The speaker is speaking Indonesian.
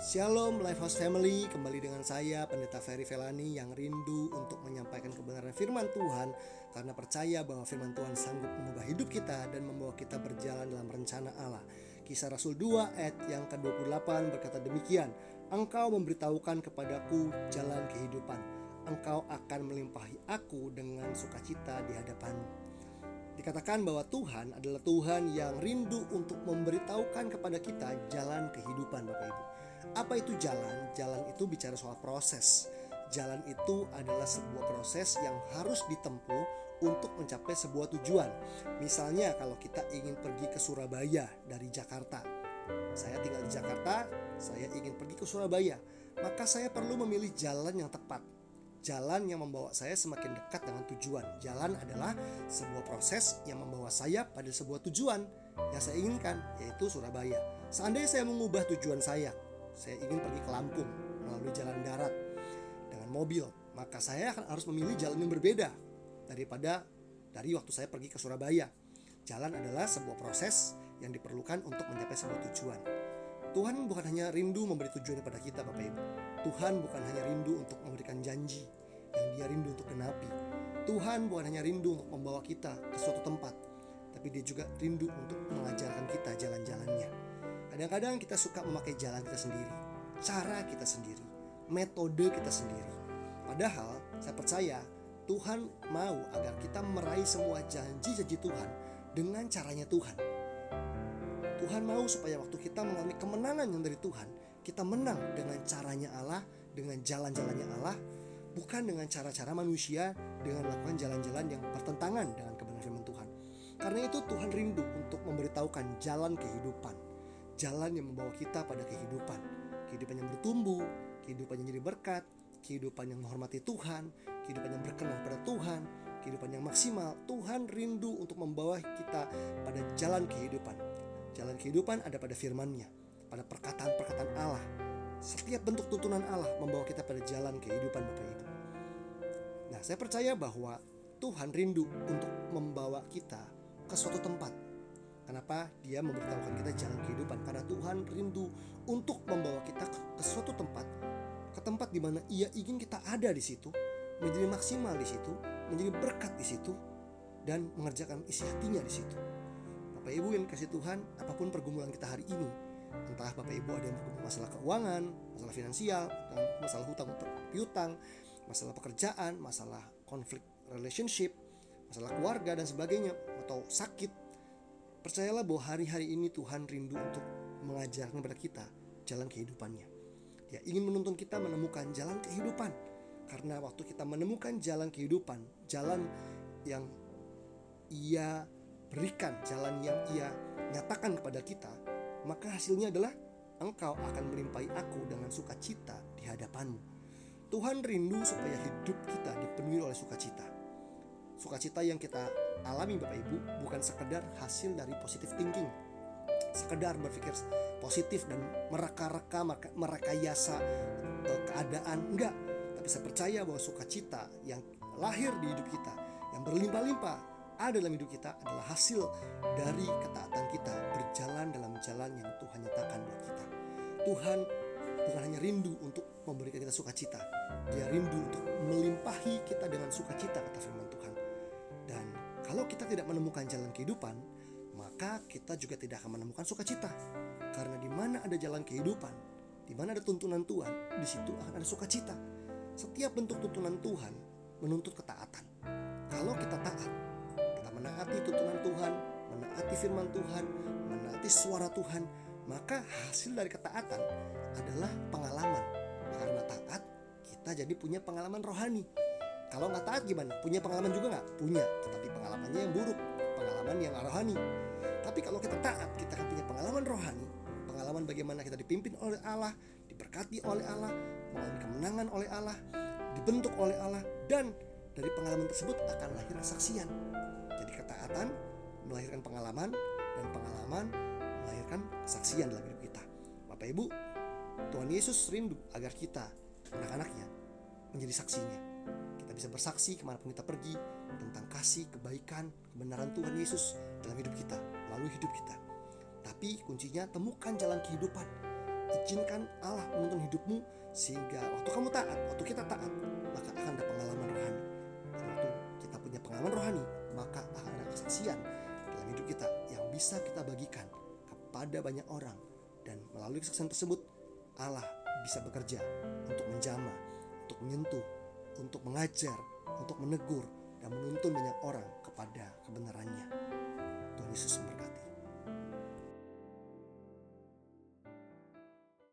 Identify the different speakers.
Speaker 1: Shalom Lifehouse Family, kembali dengan saya Pendeta Ferry Velani yang rindu untuk menyampaikan kebenaran firman Tuhan karena percaya bahwa firman Tuhan sanggup mengubah hidup kita dan membawa kita berjalan dalam rencana Allah. Kisah Rasul 2 ayat yang ke-28 berkata demikian, Engkau memberitahukan kepadaku jalan kehidupan, engkau akan melimpahi aku dengan sukacita di hadapanmu. Dikatakan bahwa Tuhan adalah Tuhan yang rindu untuk memberitahukan kepada kita jalan kehidupan Bapak Ibu. Apa itu jalan? Jalan itu bicara soal proses. Jalan itu adalah sebuah proses yang harus ditempuh untuk mencapai sebuah tujuan. Misalnya kalau kita ingin pergi ke Surabaya dari Jakarta. Saya tinggal di Jakarta, saya ingin pergi ke Surabaya. Maka saya perlu memilih jalan yang tepat. Jalan yang membawa saya semakin dekat dengan tujuan. Jalan adalah sebuah proses yang membawa saya pada sebuah tujuan yang saya inginkan, yaitu Surabaya. Seandainya saya mengubah tujuan saya, saya ingin pergi ke Lampung melalui jalan darat dengan mobil, maka saya akan harus memilih jalan yang berbeda daripada dari waktu saya pergi ke Surabaya. Jalan adalah sebuah proses yang diperlukan untuk mencapai sebuah tujuan. Tuhan bukan hanya rindu memberi tujuan kepada kita Bapak Ibu. Tuhan bukan hanya rindu untuk memberikan janji yang dia rindu untuk genapi. Tuhan bukan hanya rindu untuk membawa kita ke suatu tempat, tapi dia juga rindu untuk mengajarkan kita jalan-jalannya. Kadang-kadang kita suka memakai jalan kita sendiri, cara kita sendiri, metode kita sendiri. Padahal saya percaya Tuhan mau agar kita meraih semua janji-janji Tuhan dengan caranya Tuhan. Tuhan mau supaya waktu kita mengalami kemenangan yang dari Tuhan, kita menang dengan caranya Allah, dengan jalan-jalannya Allah, bukan dengan cara-cara manusia dengan melakukan jalan-jalan yang bertentangan dengan kebenaran firman Tuhan. Karena itu Tuhan rindu untuk memberitahukan jalan kehidupan jalan yang membawa kita pada kehidupan. Kehidupan yang bertumbuh, kehidupan yang jadi berkat, kehidupan yang menghormati Tuhan, kehidupan yang berkenan pada Tuhan, kehidupan yang maksimal. Tuhan rindu untuk membawa kita pada jalan kehidupan. Jalan kehidupan ada pada firman-Nya, pada perkataan-perkataan Allah. Setiap bentuk tuntunan Allah membawa kita pada jalan kehidupan Bapak Ibu. Nah, saya percaya bahwa Tuhan rindu untuk membawa kita ke suatu tempat Kenapa dia memberitahukan kita jalan kehidupan? Karena Tuhan rindu untuk membawa kita ke suatu tempat, ke tempat di mana Ia ingin kita ada di situ, menjadi maksimal di situ, menjadi berkat di situ, dan mengerjakan isi hatinya di situ. Bapak Ibu yang kasih Tuhan, apa pun pergumulan kita hari ini, entah Bapak Ibu ada yang bergumul masalah keuangan, masalah finansial, masalah hutang piutang, masalah pekerjaan, masalah konflik relationship, masalah keluarga dan sebagainya, atau sakit, Percayalah bahwa hari-hari ini Tuhan rindu untuk mengajarkan kepada kita jalan kehidupannya. Dia ingin menuntun kita menemukan jalan kehidupan. Karena waktu kita menemukan jalan kehidupan, jalan yang ia berikan, jalan yang ia nyatakan kepada kita, maka hasilnya adalah engkau akan melimpahi aku dengan sukacita di hadapanmu. Tuhan rindu supaya hidup kita dipenuhi oleh sukacita. Sukacita yang kita alami Bapak Ibu bukan sekedar hasil dari positive thinking. Sekedar berpikir positif dan mereka-reka merekayasa uh, keadaan. Enggak. Tapi saya percaya bahwa sukacita yang lahir di hidup kita yang berlimpah-limpah ada dalam hidup kita adalah hasil dari ketaatan kita berjalan dalam jalan yang Tuhan nyatakan buat kita. Tuhan bukan hanya rindu untuk memberikan kita sukacita. Dia rindu untuk melimpahi kita dengan sukacita kata firman kalau kita tidak menemukan jalan kehidupan, maka kita juga tidak akan menemukan sukacita. Karena di mana ada jalan kehidupan, di mana ada tuntunan Tuhan, di situ akan ada sukacita. Setiap bentuk tuntunan Tuhan menuntut ketaatan. Kalau kita taat, kita menaati tuntunan Tuhan, menaati firman Tuhan, menaati suara Tuhan, maka hasil dari ketaatan adalah pengalaman. Karena taat, kita jadi punya pengalaman rohani kalau nggak taat gimana? Punya pengalaman juga nggak? Punya, tetapi pengalamannya yang buruk, pengalaman yang rohani. Tapi kalau kita taat, kita akan punya pengalaman rohani, pengalaman bagaimana kita dipimpin oleh Allah, diberkati oleh Allah, mengalami kemenangan oleh Allah, dibentuk oleh Allah, dan dari pengalaman tersebut akan lahir kesaksian. Jadi ketaatan melahirkan pengalaman dan pengalaman melahirkan kesaksian dalam hidup kita. Bapak Ibu, Tuhan Yesus rindu agar kita, anak-anaknya, menjadi saksinya bisa bersaksi ke mana pun kita pergi tentang kasih, kebaikan, kebenaran Tuhan Yesus dalam hidup kita, melalui hidup kita. Tapi kuncinya temukan jalan kehidupan. izinkan Allah menuntun hidupmu sehingga waktu kamu taat, waktu kita taat, maka akan ada pengalaman rohani. Dan waktu kita punya pengalaman rohani, maka akan ada kesaksian dalam hidup kita yang bisa kita bagikan kepada banyak orang dan melalui kesaksian tersebut Allah bisa bekerja untuk menjamah, untuk menyentuh, untuk mengajar, untuk menegur dan menuntun banyak orang kepada kebenarannya. Tuhan Yesus memberkati.